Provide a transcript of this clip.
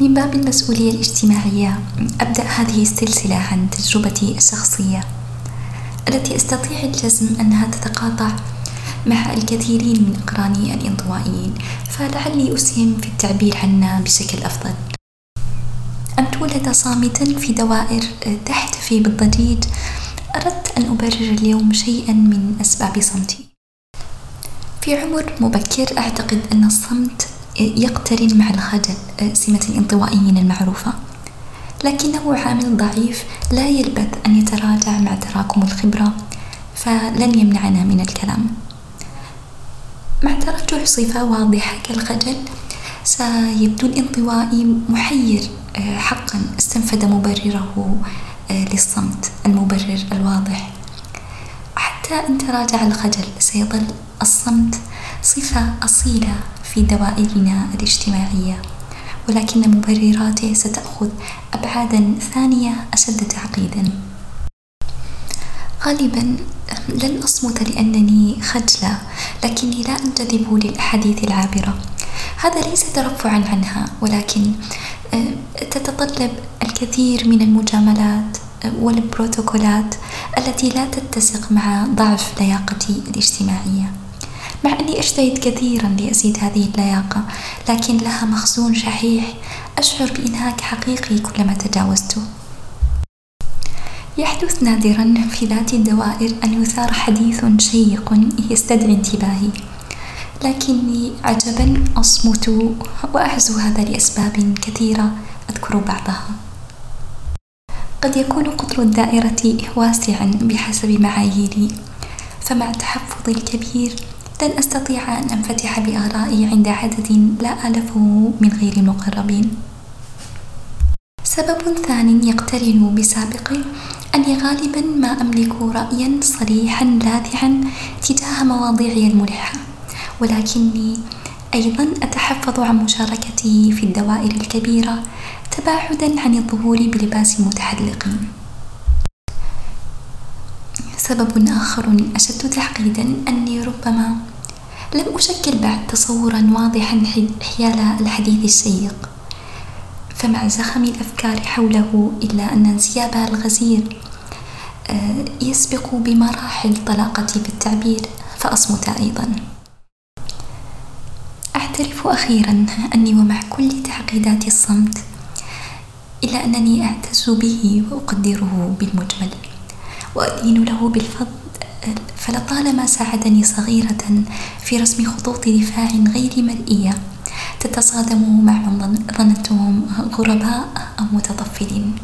من باب المسؤولية الاجتماعية أبدأ هذه السلسلة عن تجربتي الشخصية التي أستطيع الجزم أنها تتقاطع مع الكثيرين من أقراني الانطوائيين فلعلي أسهم في التعبير عنها بشكل أفضل. أن تولد صامتا في دوائر تحتفي بالضجيج أردت أن أبرر اليوم شيئا من أسباب صمتي. في عمر مبكر أعتقد أن الصمت يقترن مع الخجل سمة الانطوائيين المعروفة. لكنه عامل ضعيف لا يلبث أن يتراجع مع تراكم الخبرة فلن يمنعنا من الكلام. مع ترجح صفة واضحة كالخجل سيبدو الانطوائي محير حقا استنفد مبرره للصمت المبرر الواضح. حتى إن تراجع الخجل سيظل الصمت صفة أصيلة في دوائرنا الاجتماعية ولكن مبرراته ستأخذ أبعادا ثانية أشد تعقيدا. غالبا لن أصمت لأنني خجلة لكني لا أنجذب للأحاديث العابرة. هذا ليس ترفعا عنها ولكن آه، تتطلب الكثير من المجاملات آه، والبروتوكولات التي لا تتسق مع ضعف لياقتي الاجتماعية. مع أني أجتهد كثيرا لأزيد هذه اللياقة لكن لها مخزون شحيح. أشعر بإنهاك حقيقي كلما تجاوزته يحدث نادرا في ذات الدوائر أن يثار حديث شيق يستدعي انتباهي. لكني عجبا أصمت وأعزو هذا لأسباب كثيرة أذكر بعضها. قد يكون قطر الدائرة واسعا بحسب معاييري فمع تحفظي الكبير لن أستطيع أن أنفتح بآرائي عند عدد لا ألفه من غير المقربين. سبب ثان يقترن بسابقي أني غالبا ما أملك رأيا صريحا لاذعا تجاه مواضيعي الملحة ولكني أيضا أتحفظ عن مشاركته في الدوائر الكبيرة تباعدا عن الظهور بلباس متحلقين. سبب آخر أشد تعقيدا أني ربما لم أشكل بعد تصورا واضحا حيال الحديث الشيق فمع زخم الأفكار حوله إلا أن انسيابها الغزير آه، يسبق بمراحل طلاقتي في التعبير فأصمت أيضا. أعترف أخيرا أني ومع كل تعقيدات الصمت إلا أنني أعتز به وأقدره بالمجمل وأدين له بالفضل فلطالما ساعدني صغيرة في رسم خطوط دفاع غير مرئية تتصادم مع من ظننتهم غرباء أو متطفلين.